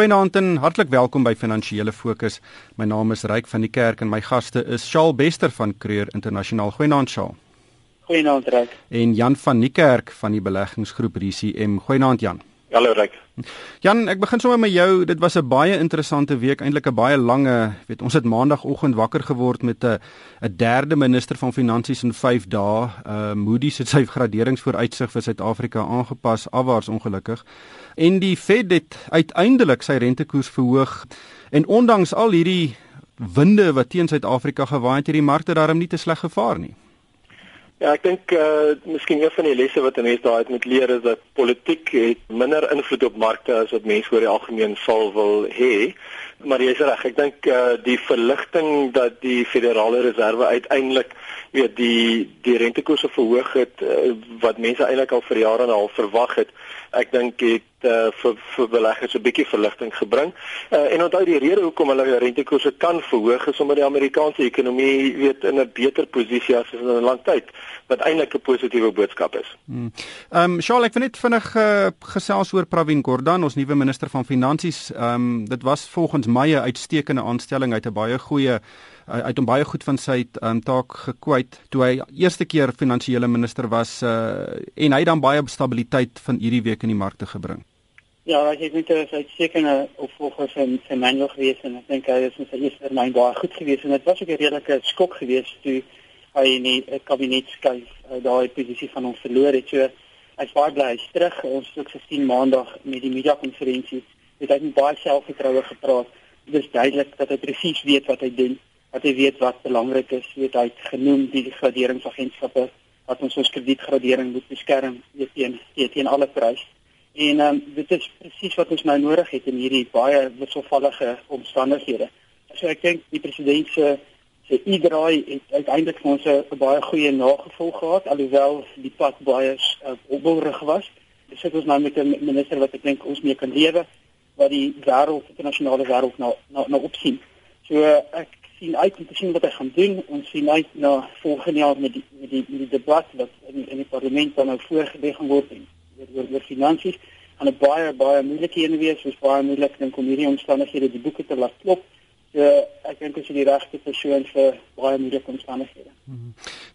Goeienaand en hartlik welkom by Finansiële Fokus. My naam is Ryk van die Kerk en my gaste is Shaal Bester van Creer Internasionaal. Goeienaand Shaal. Goeienaand Ryk. En Jan van Niekerk van die beleggingsgroep RCM. Goeienaand Jan. Hallo Ryk. Jan, ek begin sommer met jou. Dit was 'n baie interessante week, eintlik 'n baie lange, weet ons het maandagooggend wakker geword met 'n 'n derde minister van finansies in 5 dae. Uh Moody's het sy graderingsvooruitsig vir Suid-Afrika aangepas, afwaarts ongelukkig. En die Fed het uiteindelik sy rentekoers verhoog. En ondanks al hierdie winde wat teen Suid-Afrika gewaai het, het die markte daarom nie te sleg gevaar nie. Ja, ek dink eh uh, miskien een van die lesse wat mense daai moet leer is dat politiek het minder invloed op markte as wat mense oor die algemeen sal wil hê. Maar jy is reg, ek dink eh uh, die verligting dat die Federale Reserve uiteindelik weet die die rentekoerse verhoog het uh, wat mense eintlik al vir jare en al verwag het. Ek dink dit uh, vir vir beleggers 'n bietjie verligting gebring. Uh, en onthou die rede hoekom hulle rentekoerse kan verhoog is omdat die Amerikaanse ekonomie weet in 'n beter posisie as in 'n lang tyd wat eintlik 'n positiewe boodskap is. Hmm. Ehm um, Charles, ek wil net vinnig uh, gesels oor Pravin Gordhan, ons nuwe minister van finansies. Ehm um, dit was volgens my 'n uitstekende aanstelling uit 'n baie goeie hy het hom baie goed van sy um, taak gekwyt toe hy eerste keer finansiële minister was uh, en hy het dan baie stabiliteit van hierdie week in die markte gebring. Ja, ek het net sy sekere opvolger van sy manual gewees en ek dink hy is in sy eerste termyn baie goed gewees en dit was ook 'n redelike skok gewees toe hy in die uh, kabinet skuif uh, daai posisie van hom verloor het. So hy's baie bly hy's terug. Ons het ook gesien maandag met die media konferensie het hy baie selfvertroue gepraat. Dit is duidelik dat hy presies weet wat hy doen, dat hy weet wat belangrik is. Weet hy het genoem die graderingsagentskappe wat ons ons kredietgradering moet beskerm teen teen alle pryse. En ehm um, dit is presies wat ons nou nodig het in hierdie baie wisselvallige omstandighede. So ek dink die president se se idraai het uiteindelik vir ons 'n baie goeie nagevolg gehad alhoewel die pad baie uh, was. Dis sit ons nou met 'n minister wat ek dink ons mee kan lewe wat die wêreld, internasionale wêreld nou nou nou opsien. So uh, ek sien uit om te sien wat hy gaan doen. Ons sien uit na volgende jaar met die met die, met die debat wat in in die parlement dan nou voorgelê gaan word en oor oor finansies aan 'n baie baie moeilike een wees, soos baie moeilik dink om hierdie omstandighede die boeke te laat klop. So ek dink as jy die regte persoon vir baie moeilike omstandighede. Mhm.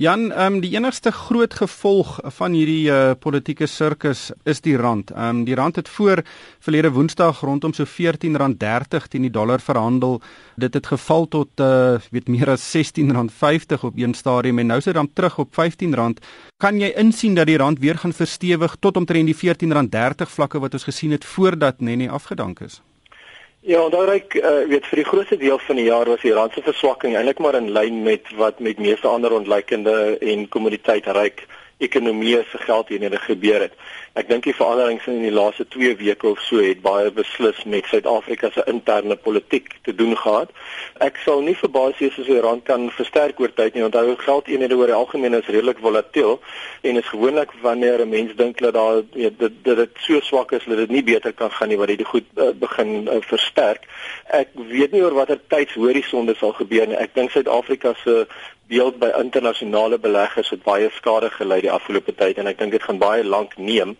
Jan, ehm um, die enigste groot gevolg van hierdie uh, politieke sirkus is die rand. Ehm um, die rand het voor verlede Woensdag rondom so R14.30 teen die dollar verhandel. Dit het geval tot uh weet meer as R16.50 op een stadium en nou is dit dan terug op R15. Kan jy insien dat die rand weer gaan verstewig tot omtrent die R14.30 vlakke wat ons gesien het voordat Nenny afgedank is? Ja, onthou ek uh, weet vir die grootste deel van die jaar was die rand se verswakking eintlik maar in lyn met wat met meeste ander ontleikende en kommoditeitryk ekonomie se geldeenhede gebeur het. Ek dink die veranderings in die laaste 2 weke of so het baie beslis met Suid-Afrika se interne politiek te doen gehad. Ek sal nie verbaas wees as die rand kan versterk oor tyd nie. Onthou geldeenhede oor die algemeen is redelik volatiel en is gewoonlik wanneer 'n mens dink dat daar weet dit dit dit so swak is dat dit nie beter kan gaan nie wat dit goed uh, begin uh, versterk. Ek weet nie oor watter tydshorison dit sal gebeur nie. Ek dink Suid-Afrika se beeld by internasionale beleggers het baie skade gelei afgelope tyd en ek dink dit gaan baie lank neem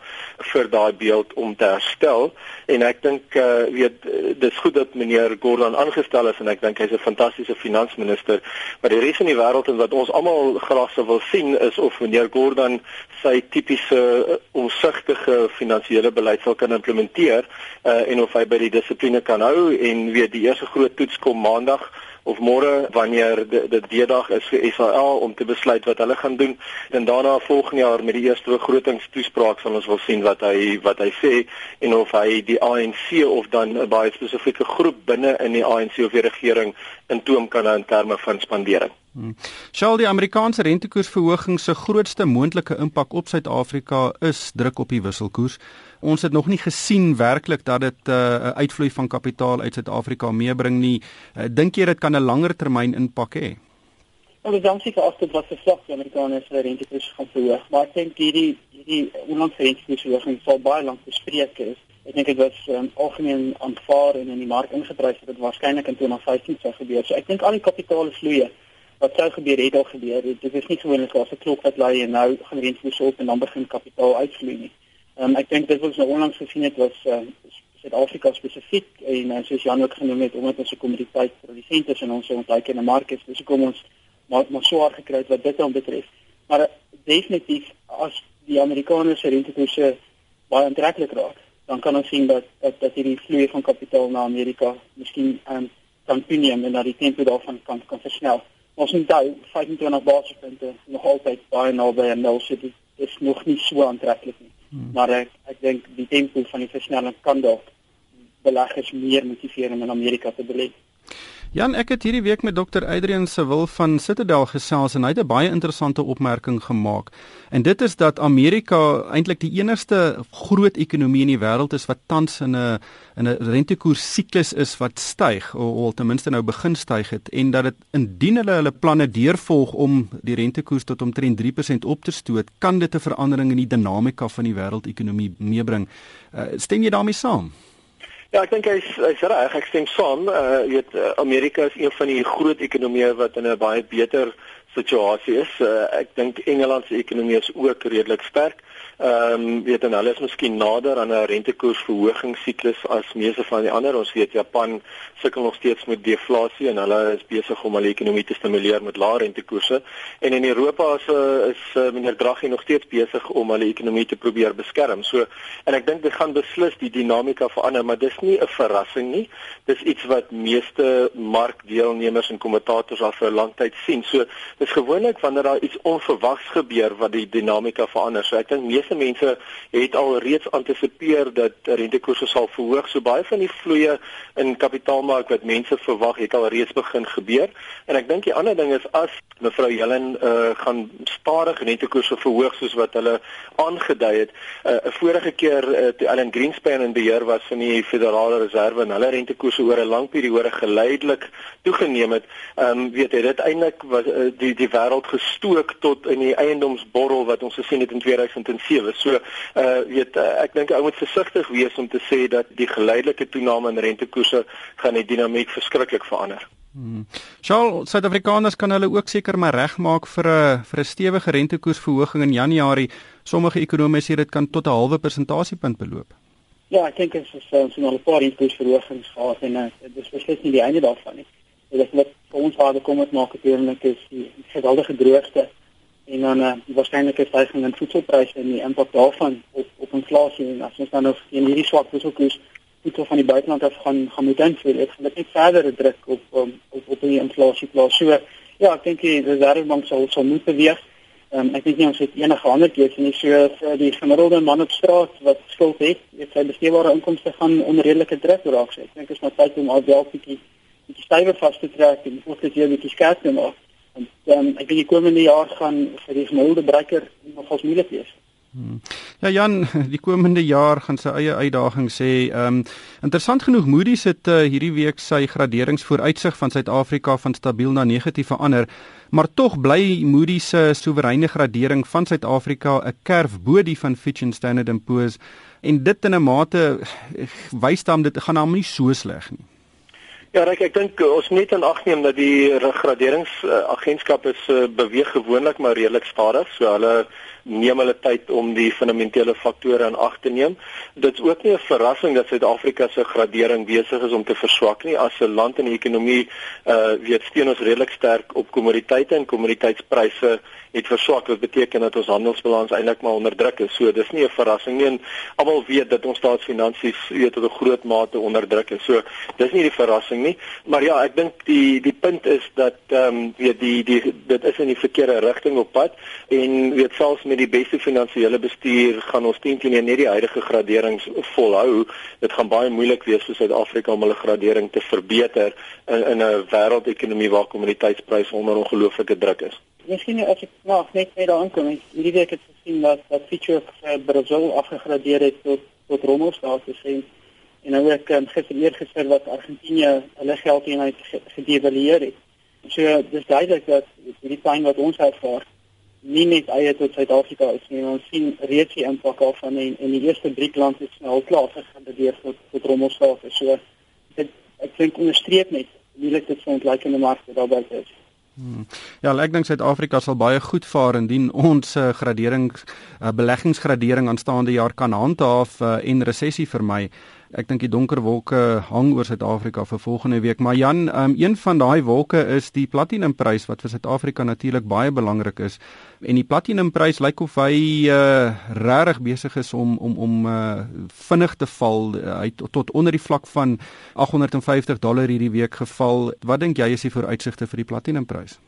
vir daai beeld om te herstel. En ek dink uh, weet dis goed dat meneer Gordon aangestel is en ek dink hy's 'n fantastiese finansminister maar die res van die wêreld en wat ons almal graag sou wil sien is of meneer Gordon sy tipiese uh, omsigtige finansiële beleid sal kan implementeer uh, en of hy by die dissipline kan hou en weet die eerste groot toets kom maandag of môre wanneer dit die dag is vir Israel om te besluit wat hulle gaan doen en daarna volgende jaar met die eerste begrotingstoespraak sal ons wil sien wat hy wat hy sê en of hy die ANC of dan 'n baie spesifieke groep binne in die ANC of die regering intoom kan in terme van spandering. Hmm. Sal die Amerikaanse rentekoersverhoging se grootste moontlike impak op Suid-Afrika is druk op die wisselkoers. Ons het nog nie gesien werklik dat dit uh, 'n uh, uitvloei van kapitaal uit Suid-Afrika meebring nie. Uh, Dink jy dit kan 'n langer termyn impak hê? Well, die dansie vir afstand was verslag die Amerikaners rentekoers gaan verhoog, maar ek dink hierdie hierdie onlangse rentekoersverhoging sal baie lank bespreek is. Ek dink dit was um, algemeen aanvaar en in die mark ingeprys dat dit waarskynlik in 2015 sou gebeur. So ek dink al die kapitaalvloeie wat sou gebeur het al gebeur. Dit is nie gewoonlik as 'n klok wat lê en nou gaan rente so op en dan begin kapitaal uitvloei nie. Um, ek dink dit wat ons nou onlangs gesien het was uh, Suid-Afrika spesifiek en uh, soos Jan ook genoem het omdat ons 'n kommoditeit produsent is en ons so ontleikende mark is, dis hoekom ons maar maar swaar gekry het wat dit dan betref. Maar uh, definitief as die Amerikaners se rentekoerse baie aantreklik raak, dan kan ons sien dat dat, dat hierdie vloei van kapitaal na Amerika miskien um, kan toeneem en dat die tempo daarvan kan kan versnel. Ons moet daai 25 basispunte nog altyd baie naby aan nul sit. Dit is nog nie so aantreklik nie. Hmm. Maar ek ek dink die tempo van die versnelling kan dalk beleggers meer motiveer om in Amerika te belê. Jan, ek het hierdie week met Dr. Adrian se wil van Citadel gesels en hy het 'n baie interessante opmerking gemaak. En dit is dat Amerika eintlik die enigste groot ekonomie in die wêreld is wat tans in 'n in 'n rentekoers siklus is wat styg of, of ten minste nou begin styg het en dat dit indien hulle hulle planne deurvolg om die rentekoers tot omtrent 3% op te stoot, kan dit 'n verandering in die dinamika van die wêreldekonomie meebring. Uh, stem jy daarmee saam? Ja, ek dink hy's hy's reg. Ek stem saam. Uh jy weet Amerika is een van die groot ekonomieë wat in 'n baie beter situasie is. Uh, ek dink Engeland se ekonomie is ook redelik sterk. Ehm um, weet en hulle is miskien nader aan 'n rentekoersverhogingssiklus as meeste van die ander. Ons weet Japan sukkel nog steeds met deflasie en hulle is besig om hulle ekonomie te stimuleer met lae rentekoerse. En in Europa is uh, is uh, meneer Draghi nog steeds besig om hulle ekonomie te probeer beskerm. So en ek dink dit gaan beslis die dinamika verander, maar dis nie 'n verrassing nie. Dis iets wat meeste markdeelnemers en kommentators al vir 'n lang tyd sien. So dis gewoonlik wanneer daar iets onverwags gebeur wat die dinamika verander. So ek dink meeste mense het al reeds antisipeer dat rentekoerse sal verhoog. So baie van die vloeye in kapitaalmark wat mense verwag het al reeds begin gebeur. En ek dink die ander ding is as mevrou Helen uh, gaan stadig rentekoerse verhoog soos wat hulle aangedui het. 'n uh, Vorige keer uh, toe Allan Greenspan in beheer was van die Federale Reserve en hulle rentekoerse oor 'n lang periode geleidelik toegeneem het, ehm um, weet jy dit eintlik was uh, die die wêreld gestook tot in die eiendomsborrel wat ons gesien het in 2007. So uh weet uh, ek dink ou moet versigtig wees om te sê dat die geleidelike toename in rentekoerse gaan die dinamiek verskriklik verander. Hmm. Charles, Suid-Afrikaners kan hulle ook seker maar regmaak vir 'n vir 'n stewige rentekoersverhoging in Januarie. Sommige ekonome sê dit kan tot 'n halwe persentasiepunt beloop. Ja, ek dink dit is ons het al 'n paar rentekoersverhogings gehad en uh, dit is beslis nie die einde daarvan nie. Dit is wat vir ons waar kom het maak natuurlik is die geweldige droogte en dan uh, die waarskynlike stygings in voedselpryse en die impak daarvan op op inflasie en as ons dan nog in hierdie swak voedselkoers voedsel van die buiteland af gaan gaan moet invoer, dit gaan net verder druk op um, op op die inflasie plaas. So ja, ek dink die Reservebank sal sal moet beweeg. Um, ek dink nie ons het enige ander keuse nie. So vir die gemiddelde man op straat wat skuld het, het sy besteedbare inkomste gaan onder redelike druk raak. So ek dink dit is maar tyd om al wel bietjie bietjie stywer vas te trek en ook dit weer bietjie skerp te maak. En um, ek dink die komende jaar gaan vir die gemiddelde breker nogals moeilik wees. Hmm. Ja Jan, die komende jaar gaan sy eie uitdagings sê. Ehm um, interessant genoeg Moody's het uh, hierdie week sy graderingsvooruitsig van Suid-Afrika van stabiel na negatief verander, maar tog bly Moody's se soewereine gradering van Suid-Afrika 'n kerf bo die van Fitch en Standard & Poor's en dit in 'n mate eh, wys dan dit gaan hom nie so sleg nie. Ja, ek ek dink ons moet net aanneem dat die graderingsagentskappe uh, se beweeg gewoonlik maar redelik stadig, so hulle neem hulle tyd om die fundamentele faktore in ag te neem. Dit is ook nie 'n verrassing dat Suid-Afrika se gradering besig is om te verswak nie as 'n land in die ekonomie uh weet steun ons redelik sterk op kommoditeite en kommoditeitspryse het verswak wat beteken dat ons handelsbalans eintlik maar onder druk is. So dis nie 'n verrassing nie en almal weet dat ons staatsfinansies weet tot 'n groot mate onder druk is. So dis nie die verrassing nie. Maar ja, ek dink die die punt is dat ehm um, weet die die dit is in die verkeerde rigting op pad en weet selfs met die beste finansiële bestuur gaan ons teen teen net die huidige graderings volhou. Dit gaan baie moeilik wees vir Suid-Afrika om hulle gradering te verbeter in, in 'n wêreldekonomie waar kommoditeitspryse onder ongelooflike druk is. Miskien as ek nou net net daar aankom, hierdie week het gesien dat dat Fitch uh, Brazil afgegradeer het tot tot rommelstatus en en nou ek um, eer gister wat Argentinië hulle geldeenheid gedevalueer het. So dis duidelik dat hierdie pyn wat ons ervaar nie net eie tot Suid-Afrika is nie. Ons sien reeds die impak al van en in die eerste drie lande is nou al klaar gegradeer tot tot rommelstatus. So dit ek dink onderstreep net hoe dit vir ons lyk in die mark daar buite is. Hmm. Ja, ek dink Suid-Afrika sal baie goed vaar indien ons uh, gradering uh, beleggingsgradering aanstaande jaar kan handhaaf uh, en resessie vermy. Ek dink die donker wolke hang oor Suid-Afrika vir volgende week. Maar Jan, um, een van daai wolke is die platinumprys wat vir Suid-Afrika natuurlik baie belangrik is. En die platinumprys lyk of hy uh, regtig besig is om om om uh, vinnig te val. Hy tot, tot onder die vlak van 850 dollar hierdie week geval. Wat dink jy is die vooruitsigte vir die platinumprys?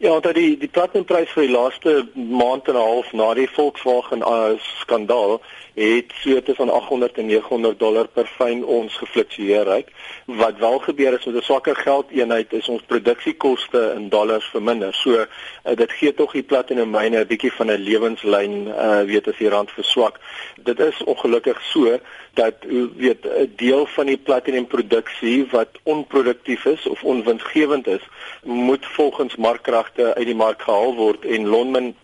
Ja, dat die die platinumprys vir die laaste maand en 'n half na die Volkswagen uh, skandaal het so tussen 800 en 900 dollar per fyn ons gefluktueer het. Wat wel gebeur is met 'n swakker geldeenheid is ons produksiekoste in dollars verminder. So uh, dit gee tog die platinum myne 'n bietjie van 'n lewenslyn uh weet as die rand verswak. Dit is ongelukkig so dat weet 'n deel van die platinum produksie wat onproduktief is of onwindgewend is, moet volgens markkragte uit die mark gehaal word en Lonmin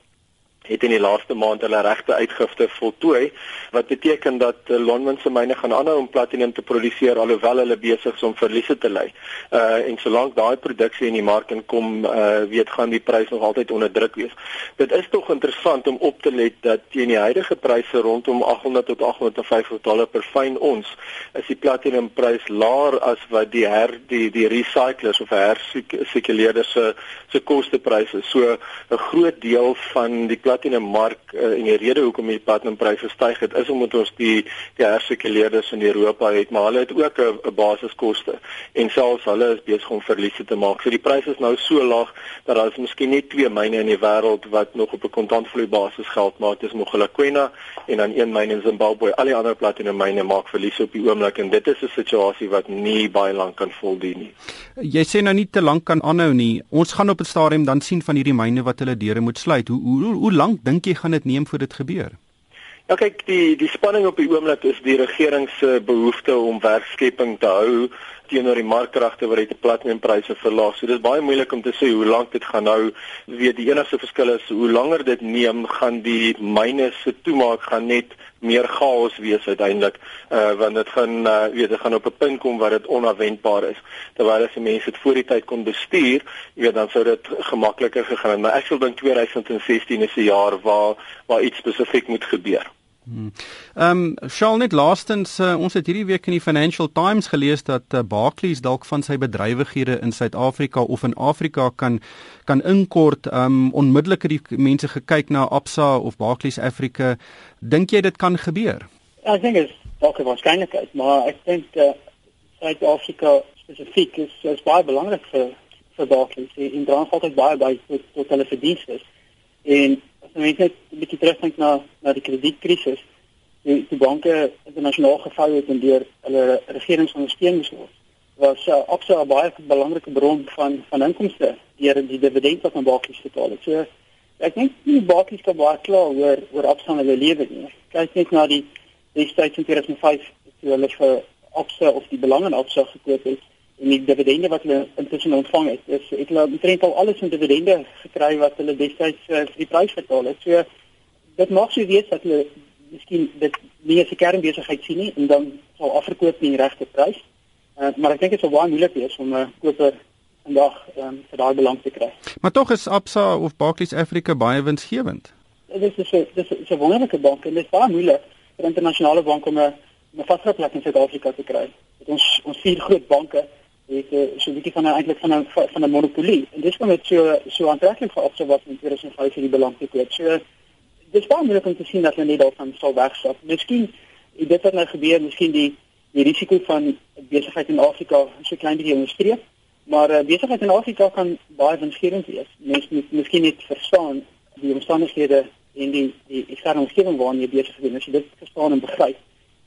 het in die laaste maand hulle regte uitgifte voltooi wat beteken dat uh, Lonmin se myne gaan aanhou om platinum te produseer alhoewel hulle besig is om verliese te ly. Uh en solank daai produksie in die mark inkom, uh weet gaan die prys nog altyd onder druk wees. Dit is tog interessant om op te let dat teen die huidige pryse rondom 800 tot 850 dollar per fyn ons is die platinum prys laer as wat die her die die recyclers of hersikuleerders se se kostepryse. So 'n groot deel van die platinum mark uh, en die rede hoekom die platinum pryse styg het is omdat ons die die hersikuleerders in Europa het, maar hulle het ook 'n basiskoste en selfs hulle is besig om verliese te maak. So die pryse is nou so laag dat daar is miskien net twee myne in die wêreld wat nog op 'n kontantvloei basis geld maak. Dis Mogalakwena en dan een myn in Zimbabwe. Al die ander platinum myne maak verliese op die oomblik en dit is 'n situasie wat nie baie lank kan volduur nie. Jy sê nou nie te lank kan aanhou nie. Ons gaan op 'n stadium dan sien van hierdie myne wat hulle deure moet sluit. Hoe hoe hoe lank dink jy gaan dit neem voor dit gebeur? Ja kyk, die die spanning op die oomblik is die regering se behoefte om werkskepping te hou teenoor die markkragte wat dit platinumpryse verlaag. So dis baie moeilik om te sê hoe lank dit gaan hou. Weet die enigste verskil is hoe langer dit neem, gaan die myne se toemaak gaan net meer chaos wees uiteindelik. Uh want dit gaan uh, weet dit gaan op 'n punt kom waar dit onafwendbaar is. Terwyl as die mense dit voor die tyd kon bestuur, weet dan sou dit gemakliker gegaan het. Maar ek sou dink 2016 is 'n jaar waar waar iets spesifiek moet gebeur. Hmm. Ehm um, Charles net laastens uh, ons het hierdie week in die Financial Times gelees dat uh, Barclays dalk van sy bedrywighede in Suid-Afrika of in Afrika kan kan inkort. Ehm um, onmiddellik het die mense gekyk na Absa of Barclays Africa. Dink jy dit kan gebeur? Dink dit is dalk 'n waarskynlikheid, maar ek dink uh, Suid-Afrika spesifiek is, is baie belangrik vir vir Barclays. In drank altyd baie by tot, tot hulle verdienste. En as jy net 'n bietjie terugdink na na die kredietkrisis, die, die banke internasionaal gevou het en deur hulle regeringsondersteuning moes word, was uh, Absa 'n baie belangrike bron van van inkomste deur die dividend wat aan Barclays betaal het. So ek dink nie Barclays kan baie klaar oor oor Absa en hulle lewe nie. Kyk net na die destyds in 2005 toe hulle vir Absa of die belange in Absa gekoop het en die dividende wat hulle intussen ontvang het, is het hulle omtrent al alles in dividende gekry wat hulle destyds uh, vir die prys betaal het. So dit maak sou weet dat hulle miskien dit nie as 'n kernbesigheid sien nie en dan sal afverkoop teen die regte prys. Uh, maar ek dink dit sou baie moeilik wees om 'n uh, koper vandag um, vir daai belang te kry. Maar tog is Absa of Barclays Africa baie winsgewend. Dit is 'n dit is 'n wonderlike bank en dit is baie moeilik vir internasionale banke om 'n 'n vaste plek in Suid-Afrika te kry. Dit ons ons vier groot banke het uh, so 'n bietjie van 'n eintlik van 'n van 'n monopolie. En dis kom dit so so aantreklik vir opsie wat in 2005 vir die belang te koop. So dis baie moeilik om te sien dat hulle net daarvan sal wegstap. Miskien dit wat nou gebeur, miskien die die risiko van besigheid in Afrika so klein bietjie onderstreep. Maar uh, besigheid in Afrika kan baie winsgewend wees. Mense moet miskien net verstaan die omstandighede en die die eksterne omgewing waarin jy besig is. As jy dit verstaan en begryp,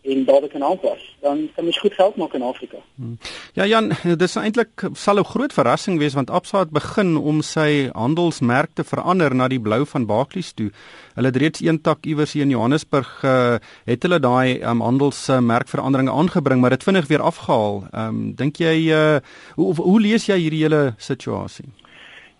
en dadelik kan aanpas, dan kan mens goed geld maak in Afrika. Hmm. Ja Jan, dis eintlik sal 'n groot verrassing wees want Absa het begin om sy handelsmerk te verander na die blou van Barclays toe. Hulle het reeds een tak iewers hier in Johannesburg uh, het hulle daai um, handelsmerkveranderinge aangebring, maar dit vinnig weer afgehaal. Ehm um, dink jy uh, hoe hoe lees jy hierdie hele situasie?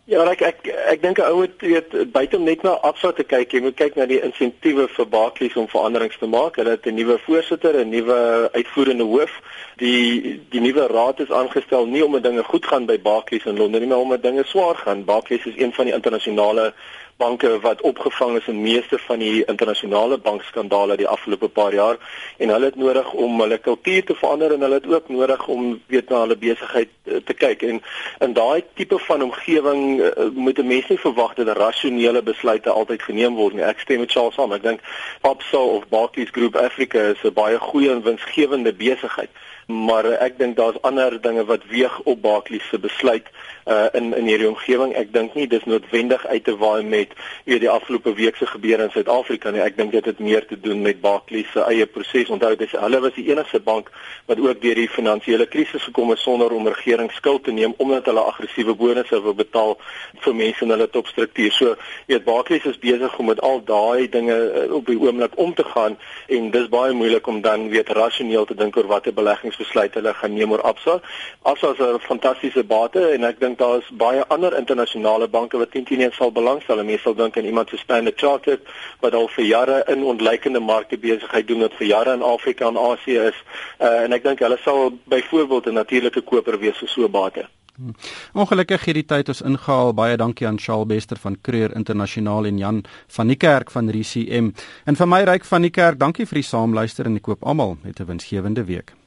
Ja, ek ek ek dink 'n ou moet weet buite om net na Absa te kyk, jy moet kyk na die insentiewe vir Barclays om veranderings te maak. Hulle het 'n nuwe voorsitter, 'n nuwe uitvoerende hoof. Die die nuwe raad is aangestel nie om dinge goed gaan by Barclays in Londen nie, maar om dinge swaar gaan. Barclays is een van die internasionale banke wat opgevang is in meeste van die internasionale bankskandale die afgelope paar jaar en hulle het nodig om hulle kultuur te verander en hulle het ook nodig om weet na hulle besigheid eh, te kyk en in daai tipe van omgewing uh, moet 'n mens nie verwag dat rasionele besluite altyd geneem word nie. Ek stem met Charles saam. Ek dink Absa of Barclays Group Africa is 'n baie goeie en winsgewende besigheid maar ek dink daar's ander dinge wat weeg op Barclays se besluit uh, in in hierdie omgewing. Ek dink nie dis noodwendig uit te waai met weet die afgelope week se gebeure in Suid-Afrika nie. Ek dink dit het meer te doen met Barclays se eie proses. Onthou dis hulle was die enigste bank wat ook deur die finansiële krisis gekom het sonder om regering skuld te neem omdat hulle aggressiewe bonusse wil betaal vir mense in hulle topstruktuur. So weet Barclays is besig om met al daai dinge uh, op die oomblik om te gaan en dis baie moeilik om dan weet rasioneel te dink oor watter beleggings besluit hulle gaan neem oor Absa. Absa is 'n fantastiese bate en ek dink daar is baie ander internasionale banke wat teen teen sal belangstel. Mense sal dink aan iemand so Standard Chartered wat al vir jare in ontleikende markte besigheid doen wat vir jare in Afrika en Asië is. Uh, en ek dink hulle sal byvoorbeeld 'n natuurlike koper wees vir so bate. Hmm. Ongelukkig hierdie tyd ons ingehaal. Baie dankie aan Shaal Bester van Creer Internasionaal en Jan van die Kerk van RCM. En vir my ryk van die Kerk, dankie vir die saamluister en ek koop almal met 'n winsgewende week.